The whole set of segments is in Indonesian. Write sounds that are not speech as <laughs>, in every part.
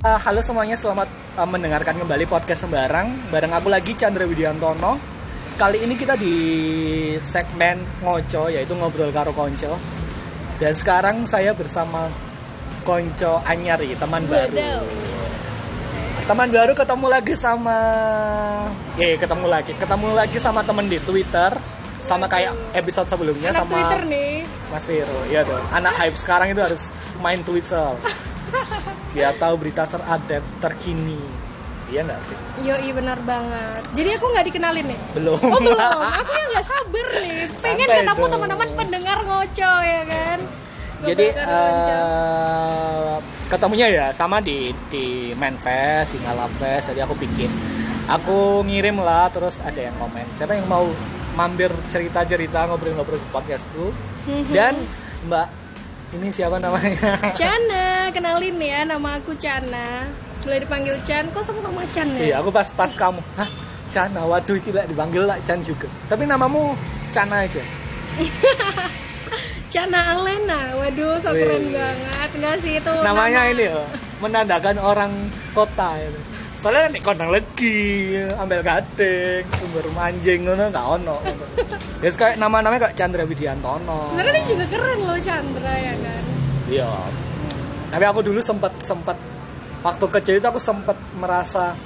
Uh, halo semuanya, selamat uh, mendengarkan kembali podcast Sembarang Bareng aku lagi Chandra Widiantono. Kali ini kita di segmen Ngoco, yaitu Ngobrol Karo Konco. Dan sekarang saya bersama Konco Anyari, teman baru. Teman baru ketemu lagi sama Eh, ketemu lagi. Ketemu lagi sama temen di Twitter sama kayak episode sebelumnya Anak sama Twitter nih. Mas Viro, iya dong. Anak hype sekarang itu harus main Twitter. <laughs> Biar tahu berita terupdate, terkini. Iya nggak sih? Yoi benar banget. Jadi aku nggak dikenalin nih. Belum. Oh belum. Aku yang nggak sabar nih. <laughs> Pengen Santai ketemu teman-teman pendengar ngoco ya kan. Jadi karo ngoco. eh, ketemunya ya sama di di Manfest, di Ngalafest. Jadi aku bikin, aku ngirim lah, terus ada yang komen. Siapa yang mau mampir cerita-cerita ngobrol-ngobrol di podcastku? Mhm. Dan Mbak, ini siapa namanya? <laughs> Cana, kenalin ya nama aku Cana. Boleh dipanggil Chan, kok sama-sama Chan ya? Iya, aku pas pas kamu. Hah, Cana, waduh gila dipanggil lah Chan juga. Tapi namamu Cana aja. <laughs> Cana Alena, waduh so Wih. keren banget Enggak sih itu Namanya nama- ini ya, menandakan orang kota itu. Soalnya nih kondang legi, ambil gading, sumber manjing ngono nggak ono. <laughs> Ya kayak nama-namanya kayak Chandra Widiantono. Sebenarnya juga keren loh Chandra ya kan Iya. Tapi aku dulu sempat sempat waktu kecil itu aku sempat merasa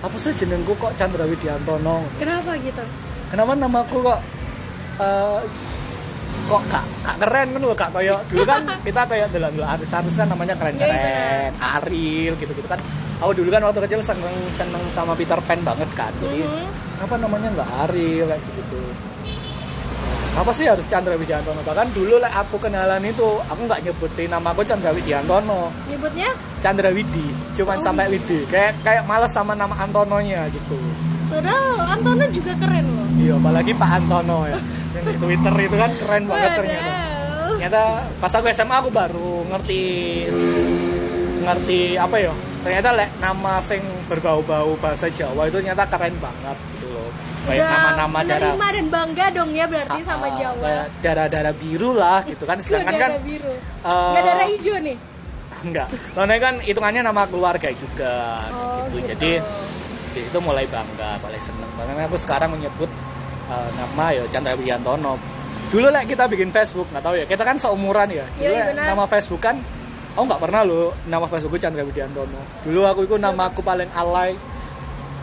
apa sih jenengku kok Chandra Widiantono? Kenapa gitu? kenapa namaku kok eh, kok gak, gak keren kan loh kak kayak dulu kan <laughs> kita kayak dalam artis-artis kan namanya keren-keren Ariel gitu-gitu kan aku dulu kan waktu kecil seneng seneng sama Peter Pan banget kan. Jadi Mhm. apa namanya nggak Ariel kayak gitu apa sih harus Chandra Widiantono? Bahkan dulu like, aku kenalan itu aku nggak nyebutin nama aku Chandra Widiantono. Nyebutnya? Chandra Widi cuman Oh. sampai Widi. Kayak kayak males sama nama Antononya gitu. Padahal Antono juga keren loh. Iya, apalagi Pak Antono ya. <laughs> Yang di Twitter itu kan keren banget ternyata. Ternyata pas aku SMA aku baru ngerti ngerti apa ya? Ternyata lek nama sing berbau-bau bahasa Jawa itu ternyata keren banget gitu loh. Kayak nama-nama darah dan bangga dong ya berarti sama Ah, Jawa. darah-darah biru lah gitu kan. <laughs> Sedangkan kan biru. eh, Nggak darah hijau nih. <laughs> enggak. Soalnya kan hitungannya nama keluarga juga Oh, gitu. gitu. Jadi di situ mulai bangga, mulai seneng. Makanya aku sekarang menyebut uh, nama ya Chandra Widiantono. Dulu lah kita bikin Facebook, nggak tahu ya. Kita kan seumuran ya. Dulu Iya, lah benar. nama Facebook kan, aku nggak pernah loh nama Facebookku Chandra Widiantono. Dulu aku itu nama aku paling alay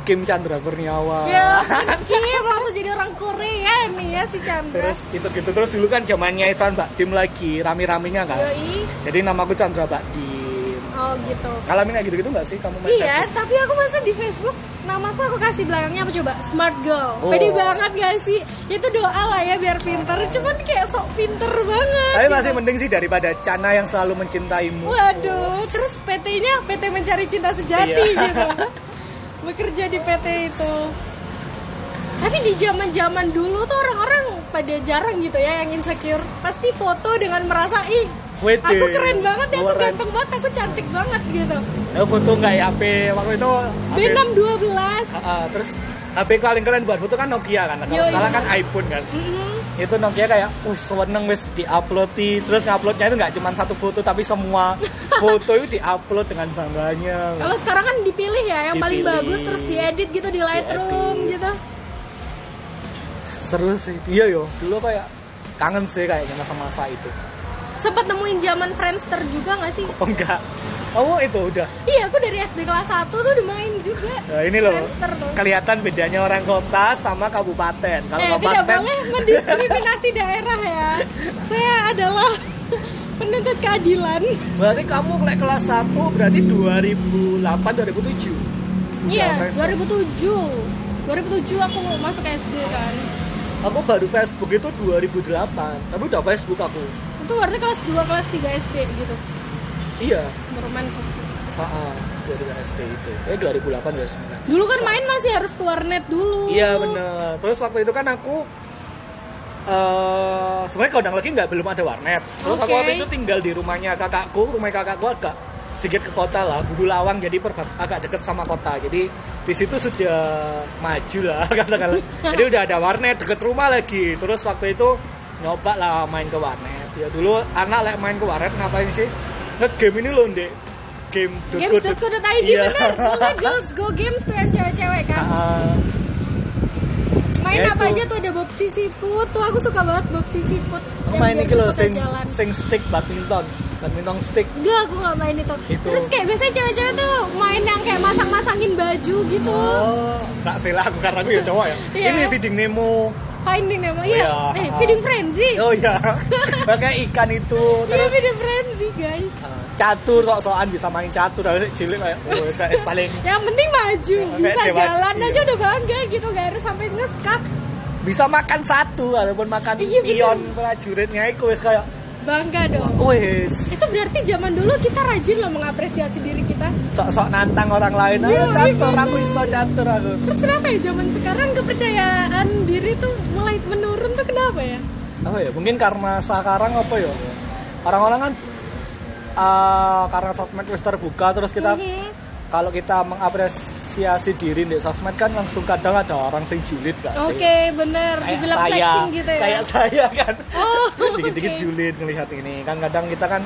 Kim Chandra Kurniawan. Ya, <laughs> Kim langsung jadi orang Korea nih ya si Chandra. Terus itu gitu terus dulu kan zamannya Ivan Mbak Dim lagi rame-ramenya kan. Yoi. Jadi namaku Chandra Mbak Dim. Oh gitu. Ngalamin kayak gitu-gitu nggak sih kamu main Iya, Facebook? tapi aku masa di Facebook namaku aku kasih belakangnya apa coba? Smart girl. Oh. Pede banget gak sih? Itu doa lah ya biar pinter. Cuman kayak sok pinter banget. Tapi masih gitu. mending sih daripada Cana yang selalu mencintaimu. Waduh, terus PT-nya PT mencari cinta sejati Iya. gitu. <laughs> Bekerja di PT itu. Tapi di zaman-zaman dulu tuh orang-orang pada jarang gitu ya yang insecure. Pasti foto dengan merasa ih, Wede. aku keren banget ya, aku ganteng banget, aku cantik banget gitu. Ya, foto nggak ya HP waktu itu. HP, B612. Ah, ah, terus HP paling keren buat foto kan Nokia kan. Kalau iya. kan iPhone kan. Mm-mm. Itu Nokia kayak, uh seneng wis diupload terus nguploadnya itu nggak cuma satu foto tapi semua foto itu diupload dengan bangganya. Kalau sekarang kan dipilih ya yang paling Dipilih. bagus terus diedit gitu di Lightroom gitu. Seru sih. Iya yo, dulu kayak kangen sih kayaknya masa-masa itu. Sempet nemuin zaman Friendster juga gak sih? Oh enggak. Oh itu udah. Iya, aku dari SD kelas 1 tuh udah main juga. Nah, ini loh. Friendster tuh. Kelihatan bedanya orang kota sama kabupaten. Kalau Eh, tidak kabupaten boleh mendiskriminasi <laughs> daerah ya. Saya adalah <laughs> penuntut keadilan. Berarti kamu kelas 1 berarti 2008 2007. Iya, Friendster. 2007. 2007 aku masuk SD kan. Aku baru Facebook itu 2008, tapi udah Facebook aku. Itu berarti kelas 2, kelas 3 SD gitu. Iya, Baru main Facebook. AA 2000 SD itu. Eh 2008 2009. Dulu kan main masih harus ke warnet dulu. Iya bener. Terus waktu itu kan aku eh sebenarnya kodang lagi nggak belum ada warnet. Terus aku Oke. waktu itu tinggal di rumahnya kakakku, rumah kakakku agak sedikit ke kota lah, Guru Lawang jadi agak deket sama kota. Jadi di situ sudah maju lah <laughs> katakanlah. <laughs> Jadi udah ada warnet deket rumah lagi. Terus waktu itu nyoba lah main ke warnet. Ya dulu anak lek main ke warnet ngapain sih? Nge-game ini loh, Dek. game.co.id Games.co.id Iya. bener Pokoknya girls <laughs> go games tuh yang cewek-cewek kan Ah, Main Ya apa itu. aja tuh ada Bob Sisiput Tuh aku suka banget Bob Sisiput Yang main lho cepet sing sing stick badminton badminton stick Enggak, aku gak main itu. Itu. Terus kayak biasanya cewek-cewek tuh main yang kayak masang-masangin baju gitu. oh nggak salah aku karena aku ya cowok ya Iya. ini feeding Nemo Finding nama Iya. iya. Eh, feeding frenzy. oh iya <laughs> pakai ikan itu Iya, terus feeding frenzy, guys. ah, catur sok-sokan bisa main catur tapi cilik kayak oh wis paling Yang penting maju, bisa jalan iya. aja udah bangga gitu, gak harus sampai nge-skap. bisa makan satu ataupun makan Iya, pion prajuritnya itu kayak Bangga dong. wis Itu berarti zaman dulu kita rajin loh mengapresiasi diri kita. sok-sok nantang orang lain ayo Iya, catur iya, aku bener. iso catur aku Terus kenapa ya zaman sekarang kepercayaan diri tuh mulai menurun tuh kenapa ya? apa ya mungkin karena sekarang apa ya orang-orang kan eh, karena sosmed wis terbuka terus kita Mhm. kalau kita mengapresiasi diri di sosmed kan langsung kadang ada orang sing julid sih Oke, bener. kayak Dibilang saya gitu ya. kayak saya kan Oh, <laughs> dikit-dikit oke. julid ngelihat ini kan kadang kita kan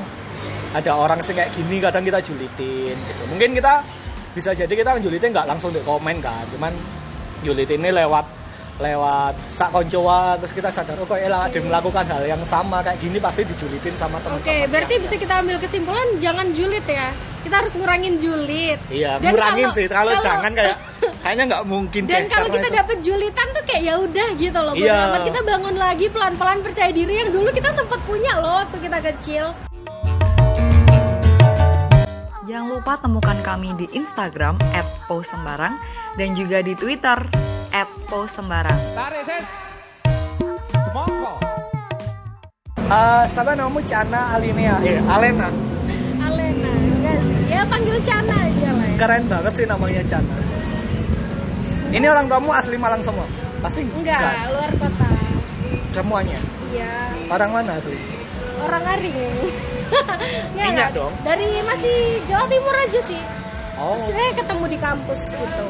ada orang sing kayak gini kadang kita julitin gitu mungkin kita bisa jadi kita julitin nggak langsung di komen kan cuman julitinnya lewat lewat sak koncoa terus kita sadar oh kok elah ada yang melakukan hal yang sama kayak gini pasti dijulitin sama teman-teman Oke, berarti bisa kita ambil kesimpulan jangan julid ya. Kita harus ngurangin julid. iya Dan ngurangin kalau- sih kalau, kalau- jangan kayak <laughs> kayaknya nggak mungkin Dan deh, kalau kita itu- dapet julitan tuh kayak ya udah gitu loh. Iya. amat. kita bangun lagi pelan-pelan percaya diri yang dulu kita sempet punya loh waktu kita kecil. Jangan lupa temukan kami di Instagram @posembarang dan juga di Twitter @posembarang. Tarik ses. Semongko. Eh, siapa namamu Cana Alinea eh Alena Alena, enggak sih. Ya panggil Cana aja lah ya. keren banget sih namanya Cana ini orang tuamu asli Malang semua pasti Enggak, luar kota. semuanya Iya, orang mana asli orang Aring. <laughs> Nggak, Minyak nggak. dong. Dari masih Jawa Timur aja sih. oh Terus eh ketemu di kampus gitu.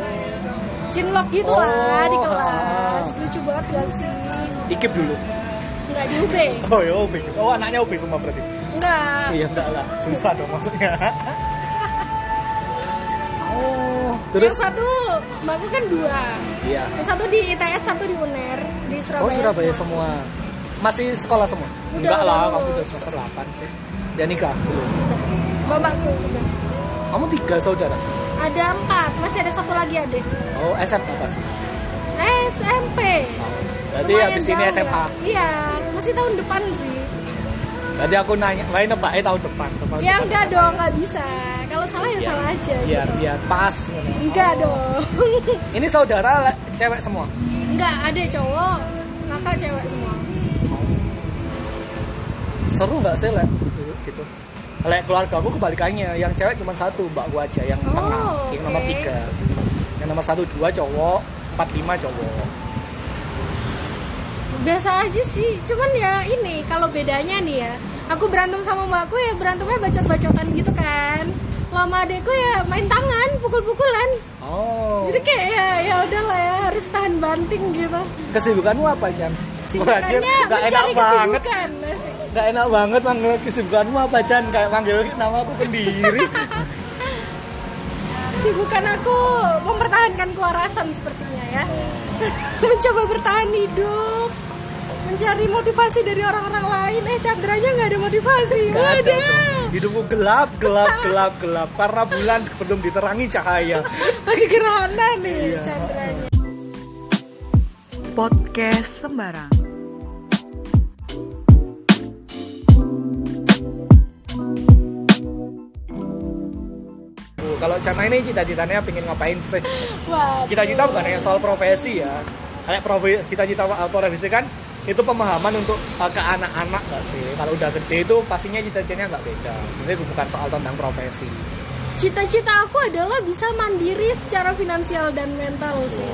Cinlok gitu Oh, lah di kelas. ah. Lucu banget gak sih? Ikip dulu Enggak di UB. oh ya Ubi oh anaknya Ubi semua berarti Enggak. iya enggak lah susah dong maksudnya oh terus Yang satu mbakku kan dua. iya Yang satu di ITS, satu di UNER di Surabaya. oh Surabaya semua masih sekolah semua Udah, enggak lah udah kamu udah semester 8 sih ya nikah belum Bapakku udah. kamu tiga saudara Ada empat, masih ada satu lagi adik. oh SMA pasti SMP. oh. berarti Lumayan habis ini SMA ya. Iya, masih tahun depan sih. Berarti aku nanya, lain nebaknya tahun depan. Tahun Ya depan enggak dong, nggak bisa. Kalau salah ya salah aja. Biar gitu. biar pas. Enggak dong. <laughs> Ini saudara le- cewek semua. enggak, ada cowok, kakak cewek semua. Seru nggak sih lek gitu? Lek keluarga aku kebalikannya, yang cewek cuma satu, mbak gua aja yang Oh, tengah, yang nomor tiga. Yang nomor satu dua cowok, empat lima cowok. Biasa aja sih, cuman ya ini kalau bedanya nih ya, aku berantem sama mbakku ya berantemnya bacot-bacotan gitu kan. Lama adekku ya main tangan, pukul-pukulan. Oh. Jadi kayak ya ya udahlah ya harus tahan banting gitu. Kesibukanmu apa, Chan? Kesibukannya Nggak enak banget. Gak enak banget manggil kesibukanmu apa, Chan? Kayak manggil nama aku sendiri. <laughs> Kesibukan aku mempertahankan kewarasan sepertinya ya. <laughs> Mencoba bertahan hidup. Mencari motivasi dari orang-orang lain. Eh Chandranya nggak ada motivasi. Gak ada. Hidupku gelap, gelap, gelap, gelap. Karena bulan belum diterangi cahaya. Masih gerhana nih Iya. Chandranya. Podcast sembarang. Uh, Kalau Cana ini cita-citanya pengen ngapain sih? Cita-cita bukan hanya soal profesi ya. Kayak profe- cita-cita profesi kan itu pemahaman untuk uh, ke anak-anak gak sih? Kalau udah gede itu pastinya cita-citanya nggak beda. Jadi bukan soal tentang profesi. Cita-cita aku adalah bisa mandiri secara finansial dan mental sih.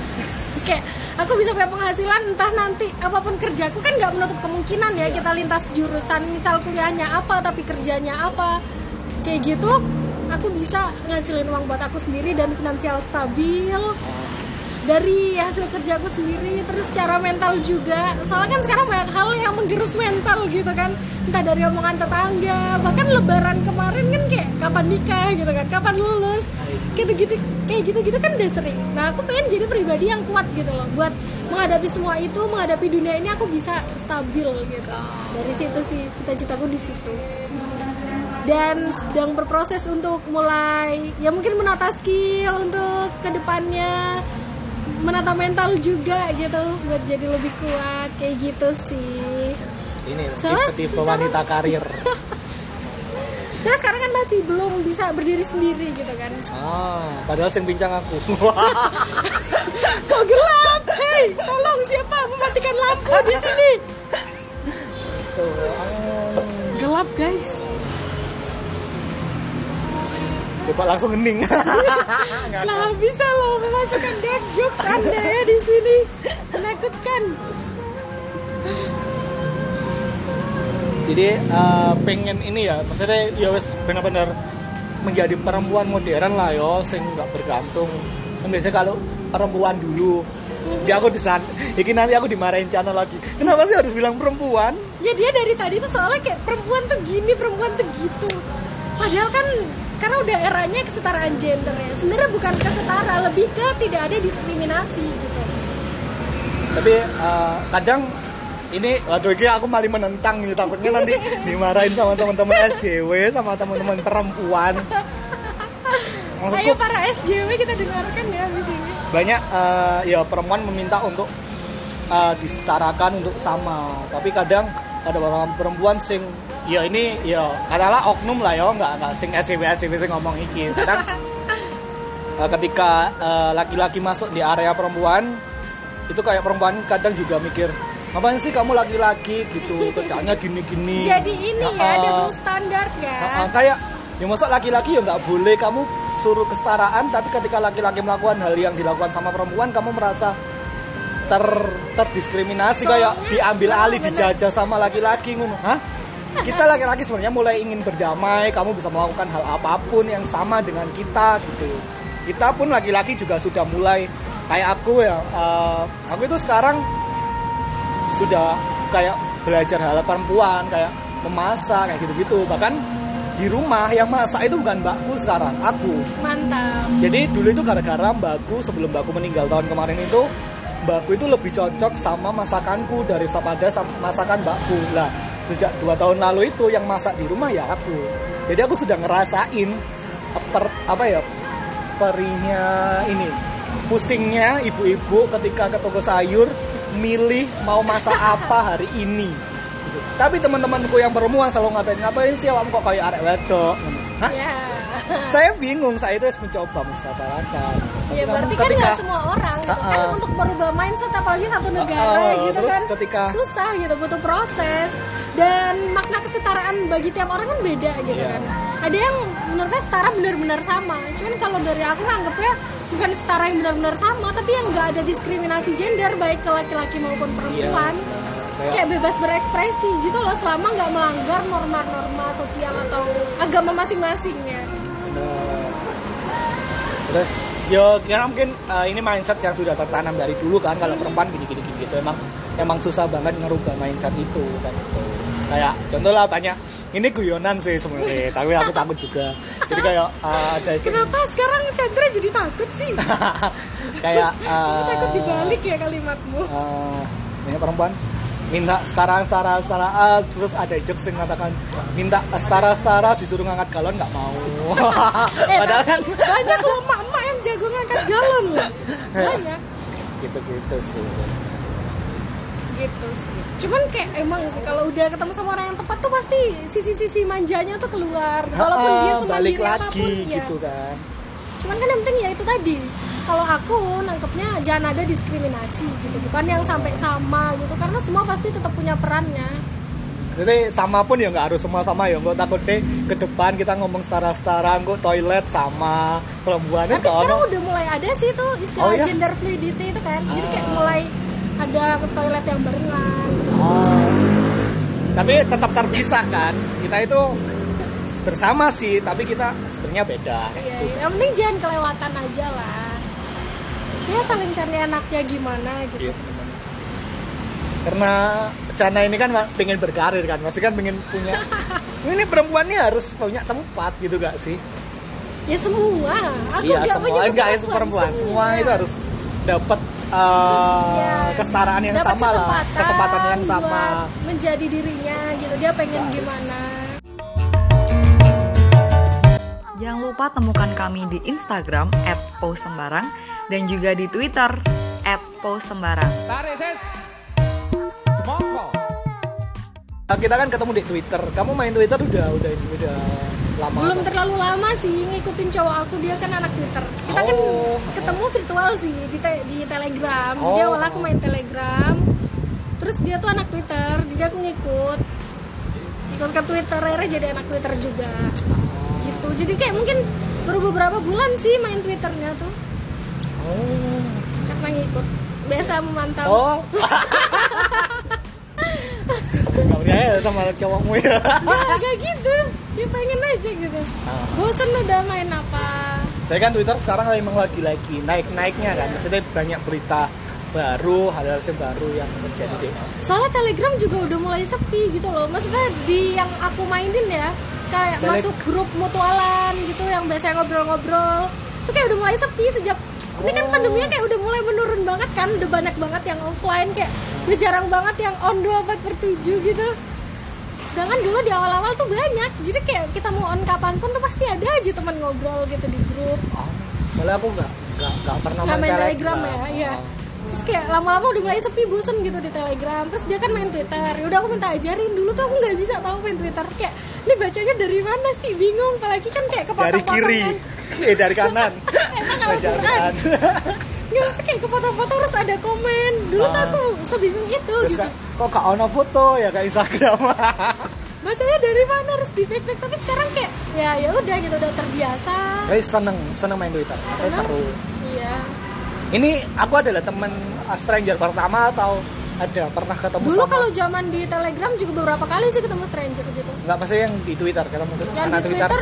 <laughs> Kayak aku bisa punya penghasilan entah nanti apa pun kerjaku kan nggak menutup kemungkinan ya Iya. kita lintas jurusan misal kuliahnya apa tapi kerjanya apa kayak gitu aku bisa ngasilin uang buat aku sendiri dan finansial stabil dari hasil kerjaku sendiri terus secara mental juga. Soalnya kan sekarang banyak hal yang menggerus mental gitu kan. Entah dari omongan tetangga bahkan lebaran kemarin kan kayak kapan nikah gitu kan kapan lulus. Gitu gitu kayak gitu gitu kan udah sering. Nah aku pengen jadi pribadi yang kuat gitu loh. Buat menghadapi semua itu menghadapi dunia ini aku bisa stabil gitu. Dari situ sih cita-citaku di situ. Dan sedang berproses untuk mulai ya mungkin menata skill untuk ke depannya menata mental juga gitu buat jadi lebih kuat kayak gitu sih. Ini Soalnya tipe-tipe sekarang- wanita karir. <laughs> saya sekarang kan masih belum bisa berdiri sendiri gitu kan. Ah, padahal sing bincang aku. <laughs> kok gelap? Hei tolong siapa mematikan lampu di sini? Tuh, gelap guys Coba langsung hening. lah <laughs> bisa loh memasukkan dark jokes anda ya di sini menakutkan Jadi eh, pengen ini ya, maksudnya ya wes benar-benar menjadi perempuan modern lah yo, sing nggak bergantung. Kan biasanya kalau perempuan dulu, ya aku disan, iki nanti aku dimarahin channel lagi. Kenapa sih harus bilang perempuan? ya dia dari tadi tuh soalnya kayak perempuan tuh gini perempuan tuh gitu padahal kan sekarang udah eranya kesetaraan gender ya. Sebenarnya bukan kesetara lebih ke tidak ada diskriminasi gitu. Tapi eh, kadang ini waduh ini aku malah menentang nih takutnya nanti <laughs> dimarahin sama teman-teman SJW sama teman-teman perempuan. ayo Maksudku para SJW kita dengarkan ya di sini banyak eh, ya perempuan meminta untuk eh, disetarakan untuk sama. Tapi kadang ada beberapa perempuan sing ya ini ya katakanlah oknum lah ya nggak nggak sing SCW SCW sing ngomong iki. Kadang <laughs> eh, ketika eh, laki-laki masuk di area perempuan itu kayak perempuan kadang juga mikir ngapain sih kamu laki-laki? Gitu kerjanya gini-gini. Jadi ini ya Heeh. double standard ya. Heeh, kayak ya masa laki-laki ya nggak boleh kamu suruh kesetaraan tapi ketika laki-laki melakukan hal yang dilakukan sama perempuan kamu merasa ter terdiskriminasi kayak Soalnya- diambil alih bener. dijajah sama laki-laki ngono. Hah? Kita laki-laki sebenarnya mulai ingin berdamai kamu bisa melakukan hal apa pun yang sama dengan kita gitu. Kita pun laki-laki juga sudah mulai kayak aku ya eh, aku itu sekarang sudah kayak belajar hal perempuan kayak memasak kayak gitu-gitu. Bahkan di rumah yang masak itu bukan mbakku sekarang aku. Mantap. Jadi dulu itu gara-gara mbakku sebelum mbakku meninggal tahun kemarin itu mbakku itu lebih cocok sama masakanku dari pada sama masakan mbakku. Lah sejak dua tahun lalu itu yang masak di rumah ya aku. Jadi aku sudah ngerasain per, apa ya perihnya ini. Pusingnya ibu-ibu ketika ke toko sayur milih mau masak apa <laughs> hari ini. Gitu. tapi teman-temanku yang perempuan selalu ngatain ngapain sih kok kayak arek wedok? Hah? ya <laughs> saya bingung saya itu harus mencoba mensadarkan ya berarti kan nggak semua orang gitu kan untuk merubah mindset apalagi satu negara gitu terus kan. ketika- susah gitu butuh proses. Dan makna kesetaraan bagi tiap orang kan beda gitu Iya. kan. Ada yang menurutnya setara benar-benar sama. Cuman kalau dari aku nganggepnya bukan setara yang benar-benar sama tapi yang nggak ada diskriminasi gender baik ke laki-laki maupun perempuan. Kayak- kayak bebas berekspresi gitu loh selama nggak melanggar norma-norma sosial atau agama masing-masing ya Bener. Terus yo kira mungkin eh, ini mindset yang sudah tertanam dari dulu kan kalau perempuan gini gini gitu emang emang susah banget ngerubah mindset itu kan gitu. Kayak contoh lah banyak ini guyonan sih sebenarnya <laughs> tapi aku takut juga. Jadi kayak eh, ada kenapa sekarang Chandra jadi takut sih <laughs> kayak <laughs> eh, takut dibalik ya kalimatmu eh, banyak perempuan minta setara setara setara. Ah, terus ada jokes yang mengatakan minta setara setara disuruh ngangkat galon nggak mau. <laughs> Eh, padahal kan banyak loh emak-emak yang jago ngangkat galon loh. <laughs> Banyak. Gitu gitu sih. Gitu sih. Cuman kayak emang sih kalau udah ketemu sama orang yang tepat tuh pasti sisi-sisi manjanya tuh keluar. Walaupun dia balik lagi apa pun ya. gitu kan cuman kan yang penting ya itu tadi kalau aku nangkepnya jangan ada diskriminasi gitu bukan yang sampai sama gitu karena semua pasti tetap punya perannya Jadi sama pun ya nggak harus semua sama ya. Nggak takut deh ke depan kita ngomong setara-setara, nggak toilet sama perempuan. tapi sekarang udah mulai ada sih tuh istilah Oh, iya? gender fluidity itu kan jadi kayak Ah. mulai ada ke toilet yang barengan Oh. Tapi tetap terpisah kan. Kita itu bersama sih, tapi kita sebenarnya beda. Iya, iya. yang penting jangan kelewatan aja lah ya saling cari enaknya gimana gitu Iya. Karena Cana ini kan pengen berkarir kan, pasti kan pengen punya. <laughs> ini perempuan ini harus punya tempat gitu gak sih? ya semua aku iya semua enggak ya perempuan, semua itu harus dapat uh, Ya, kesetaraan yang dapat sama lah, kesempatan yang sama. menjadi dirinya gitu dia pengen Harus. gimana Jangan lupa temukan kami di Instagram @posembarang dan juga di Twitter @posembarang. Nah, kita kan ketemu di Twitter. Kamu main Twitter udah udah udah lama. belum apa? terlalu lama sih ngikutin cowok aku dia kan anak twitter kita kan Oh. ketemu virtual sih di te- di telegram jadi Oh. awal aku main telegram terus dia tuh anak twitter jadi aku ngikut ikut ke twitter akhirnya jadi anak twitter juga gitu jadi kayak mungkin baru beberapa bulan sih main twitternya tuh Oh. karena ngikut biasa memantau Oh. <laughs> Kamu ya sama cowokmu ya. Nggak, nggak gitu ya pengen aja gitu Ah. bosan udah main apa Saya kan Twitter sekarang emang lagi-lagi naik-naiknya kan. Maksudnya banyak berita baru, hal-hal baru yang terjadi deh. soalnya telegram juga udah mulai sepi gitu loh maksudnya di yang aku mainin ya kayak Tele- masuk grup mutualan gitu yang biasanya ngobrol-ngobrol itu kayak udah mulai sepi sejak ini kan Oh. pandeminya kayak udah mulai menurun banget kan udah banyak banget yang offline kayak udah jarang banget yang on 24 per 7 gitu sedangkan dulu di awal-awal tuh banyak jadi kayak kita mau on kapan pun tuh pasti ada aja teman ngobrol gitu di grup Oh. Soalnya aku nggak nggak nggak pernah Nggak main Telegram. Telegram ya, iya. Terus kayak lama-lama udah mulai sepi bosen gitu di Telegram. Terus dia kan main Twitter. Yaudah aku minta ajarin. Dulu tuh aku nggak bisa tahu main Twitter. Kayak ini bacanya dari mana sih? Bingung. Apalagi kan kayak Dari kepotong-potong kiri, kan. <laughs> eh dari kanan. <laughs> Emang kalau Dari Quran? <laughs> Nggak usah kayak kepotong-potong harus ada komen. Dulu tuh Ah. aku sebingung itu Terus gitu. kak, kok gak ono foto ya kayak Instagram. Bacanya dari mana harus di Tapi sekarang kayak ya ya udah gitu udah terbiasa. Saya seneng seneng main Twitter. Saya Seneng? seru. Iya. Ini aku adalah teman uh, stranger pertama atau ada pernah ketemu Dulu sama kalau zaman di Telegram juga beberapa kali sih ketemu stranger gitu. nggak pasti yang di Twitter ketemu Yang di Twitter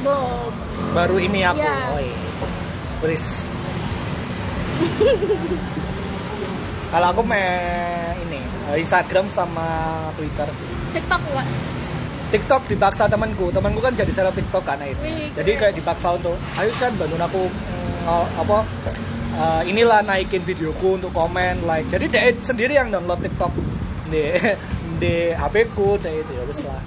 belum. baru ini aku. Iya. Oh, iya. Beris. Kalau aku main ini uh, Instagram sama Twitter sih. TikTok enggak? TikTok dipaksa temanku, temanku kan jadi seleb TikTok kan itu. Wih, Jadi kayak dipaksa untuk, ayo Chan bantuin aku ng- apa eh, inilah naikin videoku untuk komen like. Jadi dia sendiri yang download TikTok di di HP ku dia itu ya wis lah.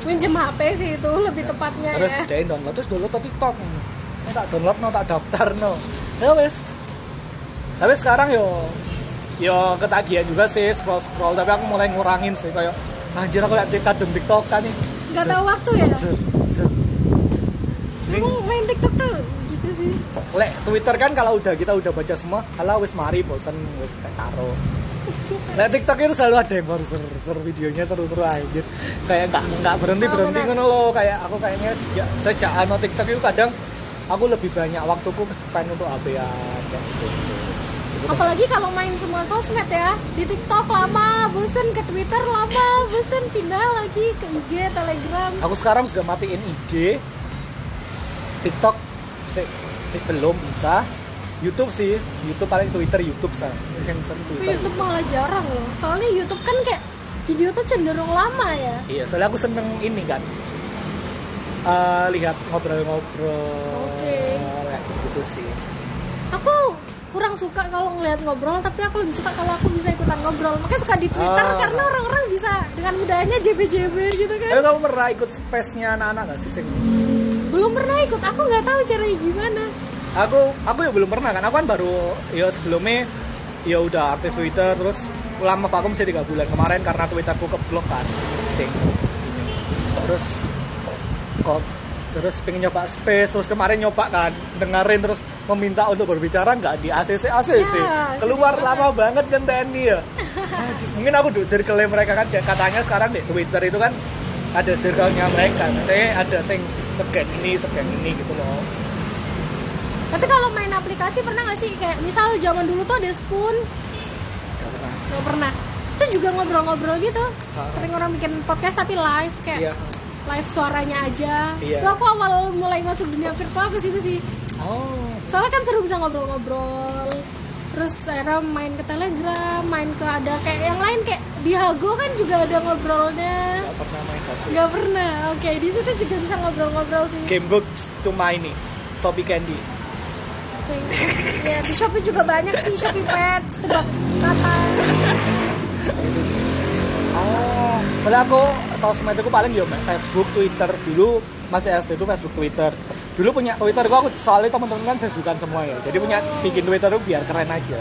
Minjem HP sih itu lebih tepatnya Terus ya. dia download terus download TikTok. Ini tak download no tak daftar no. Ya wis. Tapi sekarang yo yo ketagihan juga sih scroll scroll tapi aku mulai ngurangin sih kayak anjir aku liat dan TikTok kan nih. Gak tahu waktu ya. Ini Aku main TikTok tuh gitu sih. Lek Twitter kan kalau udah kita udah baca semua, kalau wis mari bosan wis kayak karo. <laughs> Lek TikTok itu selalu ada yang baru seru, seru videonya seru-seru anjir. Kayak nggak nggak berhenti Oh, berhenti ngono loh. Kayak aku kayaknya sejak sejak ano TikTok itu kadang aku lebih banyak waktuku spend untuk HP-an kayak gitu. Apalagi kalau main semua sosmed ya. Di TikTok lama, bosen ke Twitter lama, bosen pindah lagi ke IG, Telegram. Aku sekarang sudah matiin IG, TikTok sih sih belum bisa. YouTube sih, YouTube paling Twitter, YouTube sah. Yang sering Twitter. YouTube malah jarang loh. Soalnya YouTube kan kayak video tuh cenderung lama ya. Iya, soalnya aku seneng ini kan. Eh, lihat ngobrol-ngobrol Oke. kayak gitu sih. Aku kurang suka kalau ngeliat ngobrol, tapi aku lebih suka kalau aku bisa ikutan ngobrol. Makanya suka di Twitter Ah. karena orang-orang bisa dengan mudahnya JB-JB gitu kan. Tapi kamu pernah ikut space-nya anak-anak gak sih? Sing? Belum pernah ikut, aku nggak tahu caranya gimana. Aku aku ya belum pernah kan. Aku kan baru ya sebelumnya ya udah aktif Twitter terus lama vakum sih tiga bulan kemarin karena Twitterku keblok kan. Sing. Terus kok terus pengen nyoba space terus kemarin nyoba kan dengerin terus meminta untuk berbicara nggak di ACC ACC Ya, keluar lama banget kan TNI ya. <laughs> Mungkin aku di circle mereka kan katanya sekarang di Twitter itu kan ada circle-nya mereka. Saya ada sing scan ini scan ini gitu loh. Tapi kalau main aplikasi pernah nggak sih? Kayak misal zaman dulu tuh ada Spoon, Nggak pernah. nggak pernah. Itu juga ngobrol-ngobrol gitu. Sering orang bikin podcast tapi live kayak iya live suaranya aja. Iya. itu aku awal mulai masuk dunia virtual ke situ sih. Oh. Soalnya kan seru bisa ngobrol-ngobrol. Terus akhirnya main ke telegram main ke ada kayak yang lain kayak di Hago kan juga ada ngobrolnya. Nggak pernah main HP nggak pernah. Oke di situ juga bisa ngobrol-ngobrol sih. Gamebook cuma ini Shopee Candy. Oke. ya di Shopee juga banyak sih Shopee Pet tebak kata. <laughs> Oh, soalnya aku sosmed aku paling ya Facebook, Twitter dulu masih SD itu Facebook, Twitter. Dulu punya Twitter gua aku soalnya teman-teman kan Facebookan semua ya. Jadi punya bikin Twitter itu biar keren aja.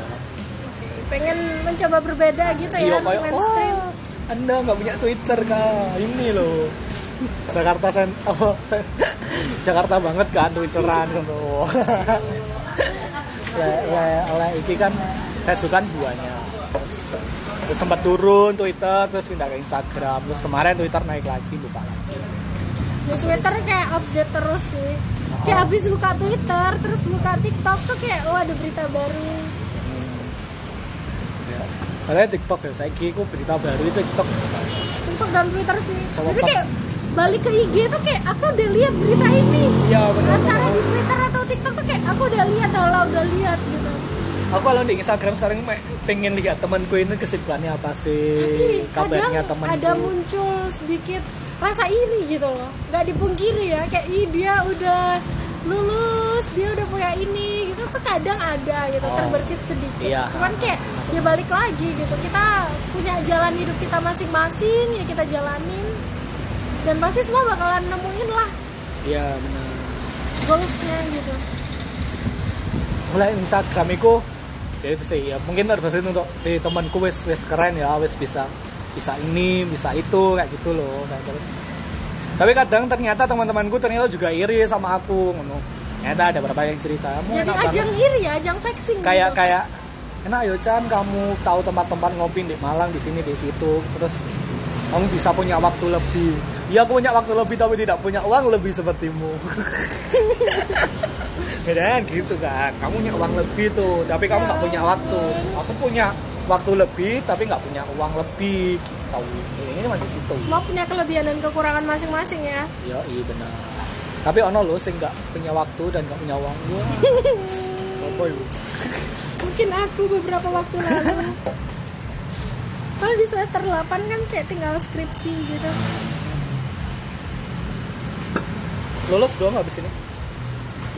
pengen mencoba berbeda gitu ya Iya kayak mainstream oh, Anda nggak punya Twitter kak. Ini loh. <laughs> Jakarta sen <laughs> oh, se- <laughs> Jakarta banget kan Twitteran gitu. le, le, le, iki kan Facebookan buahnya. Terus, terus sempat turun Twitter, terus pindah ke Instagram. Terus kemarin Twitter naik lagi, buka lagi. di Twitter kayak update terus sih Oh. kayak habis buka Twitter terus buka TikTok tuh kayak oh ada berita baru Ya. Karena TikTok ya, saya kira berita baru itu TikTok. TikTok dan Twitter sih Coba jadi kayak balik ke IG tuh kayak aku udah lihat berita ini Iya benar. antara di Twitter atau TikTok tuh kayak aku udah lihat Allah udah lihat Aku kalau di Instagram sekarang pengen lihat temanku ini kesibukannya apa sih, tapi kadang kabarnya temanku. ada muncul sedikit rasa iri gitu loh nggak dipungkiri ya kayak ih dia udah lulus dia udah punya ini gitu tuh kadang ada gitu Oh. terbersit sedikit Iya. cuman kayak Masuk. ya balik lagi gitu kita punya jalan hidup kita masing-masing ya kita jalanin dan pasti semua bakalan nemuin lah Iya benar. goalsnya gitu Mulai Instagram itu ya itu sih ya mungkin terbesit untuk di temanku wes wes keren ya wes bisa bisa ini bisa itu kayak gitu loh nah, terus tapi kadang ternyata teman-temanku ternyata juga iri sama aku ngono ternyata ada beberapa yang cerita "Kamu jadi enak banget." ajang iri ya ajang flexing kayak gitu. kayak enak yo Chan kamu tahu tempat-tempat ngopi di Malang di sini di situ terus kamu bisa punya waktu lebih. Ya aku punya waktu lebih tapi tidak punya uang lebih sepertimu. <laughs> Bedanya gitu kan. Kamu punya uang lebih tuh tapi kamu nggak punya waktu. Aku punya waktu lebih tapi nggak punya uang lebih. Gitu ini masih situ. Semua punya kelebihan dan kekurangan masing-masing ya. Ya iya benar. Tapi ono lo sing nggak punya waktu dan nggak punya uang. Gua <laughs> sopo ibu? Mungkin aku beberapa waktu lalu <laughs> soalnya di semester 8 kan kayak tinggal skripsi gitu. Lulus dong habis ini?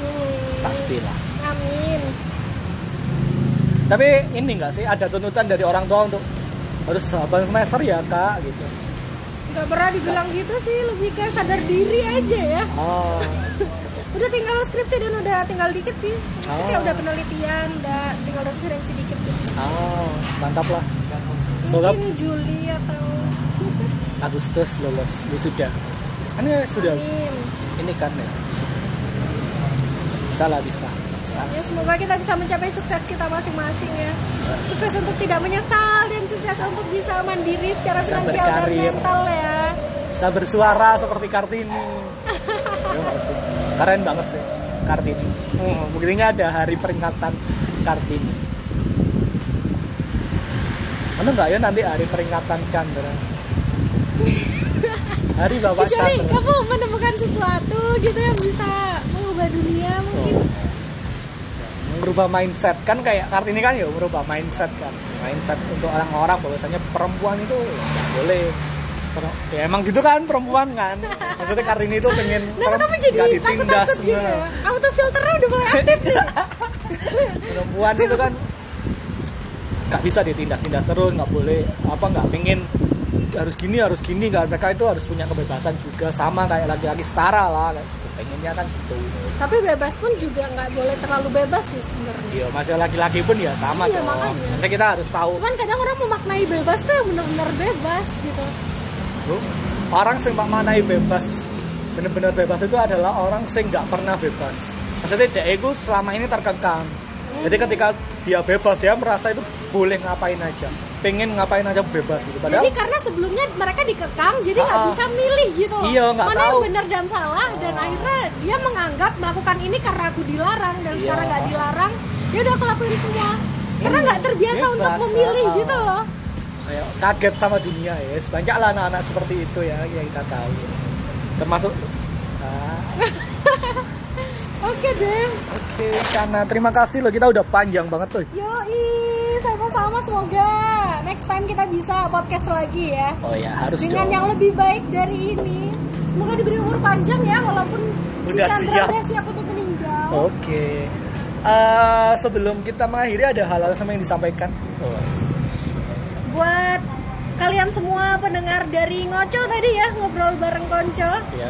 Hmm. pastilah. amin. Tapi ini enggak sih ada tuntutan dari orang tua untuk harus 8 semester ya kak gitu. Nggak pernah dibilang gitu sih lebih ke sadar diri aja ya. Oh. <laughs> Udah tinggal skripsi dan udah tinggal dikit sih. Oh. kayak udah penelitian udah tinggal revisi revisi dikit gitu. oh mantap lah Soalnya mungkin Juli atau Agustus lulus sudah. Kan ya sudah Amin. ini kan ya? Bisa lah bisa. Bisa ya semoga kita bisa mencapai sukses kita masing-masing ya. Sukses untuk tidak menyesal dan sukses untuk bisa mandiri secara Bisa finansial dan berkarir. mental ya. Bisa bersuara seperti Kartini. <laughs> Ya sih? keren banget sih Kartini. Hmm, buktinya ada hari peringatan Kartini Mana nggak ya nanti hari peringatan Chandra <laughs> hari Bapak kecuali Chandra kamu menemukan sesuatu gitu yang bisa mengubah dunia mungkin Oh. merubah mindset kan kayak Kartini kan ya merubah mindset kan mindset untuk orang-orang bahwasanya perempuan itu nggak boleh ya emang gitu kan perempuan kan maksudnya Kartini itu pengen Nah, kamu jadi takut-takut gitu nah. ya? Auto filternya udah mulai aktif nih. <laughs> perempuan itu kan nggak bisa ditindas-tindas terus nggak boleh apa nggak pengen harus gini harus gini kan mereka itu harus punya kebebasan juga sama kayak laki-laki setara lah pengennya kan gitu. Tapi bebas pun juga nggak boleh terlalu bebas sih sebenarnya. iya masih laki-laki pun ya sama Iya, dong. makanya. Maksudnya kita harus tahu. Cuman kadang orang memaknai bebas tuh yang benar-benar bebas gitu. Bro, orang sing maknai bebas bener-bener bebas itu adalah orang sing nggak pernah bebas. Maksudnya dia itu selama ini terkekang jadi ketika dia bebas dia merasa itu boleh ngapain aja pengen ngapain aja bebas gitu padahal Jadi karena sebelumnya mereka dikekang, jadi nggak Ah, bisa milih gitu loh. Iya, nggak Mana tahu. yang benar dan salah dan Ah. akhirnya dia menganggap melakukan ini karena aku dilarang dan Iya. sekarang nggak dilarang, dia udah aku lakuin semua. Karena Hmm, nggak terbiasa bebas, untuk memilih ah. gitu loh. kayak kaget sama dunia ya banyak lah anak-anak seperti itu ya yang kita tahu termasuk Ah, <laughs> Oke deh. oke karena terima kasih loh kita udah panjang banget tuh Yoi, sama-sama semoga next time kita bisa podcast lagi ya. oh ya harus Dengan dong yang lebih baik dari ini. Semoga diberi umur panjang ya walaupun Udah si Chandra siap. udah siap untuk meninggal. oke Eh, sebelum kita mengakhiri ada hal-hal sama yang disampaikan oh. Buat kalian semua pendengar dari Ngoco tadi ya ngobrol bareng Konco, ya iya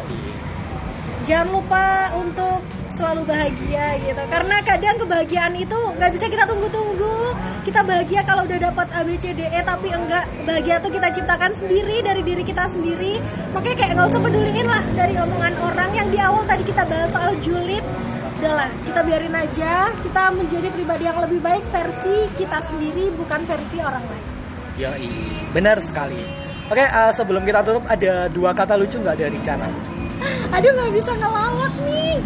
jangan lupa untuk selalu bahagia gitu. Karena kadang kebahagiaan itu nggak bisa kita tunggu-tunggu. Kita bahagia kalau udah dapat A B C D E tapi enggak. Bahagia tuh kita ciptakan sendiri dari diri kita sendiri. Makanya kayak nggak usah peduliin lah dari omongan orang yang di awal tadi kita bahas soal julid. Udahlah kita biarin aja. Kita menjadi pribadi yang lebih baik versi kita sendiri bukan versi orang lain. Ya, benar sekali. Oke, eh, sebelum kita tutup ada dua kata lucu nggak dari Cana? aduh nggak bisa ngelawak nih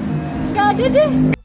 nggak ada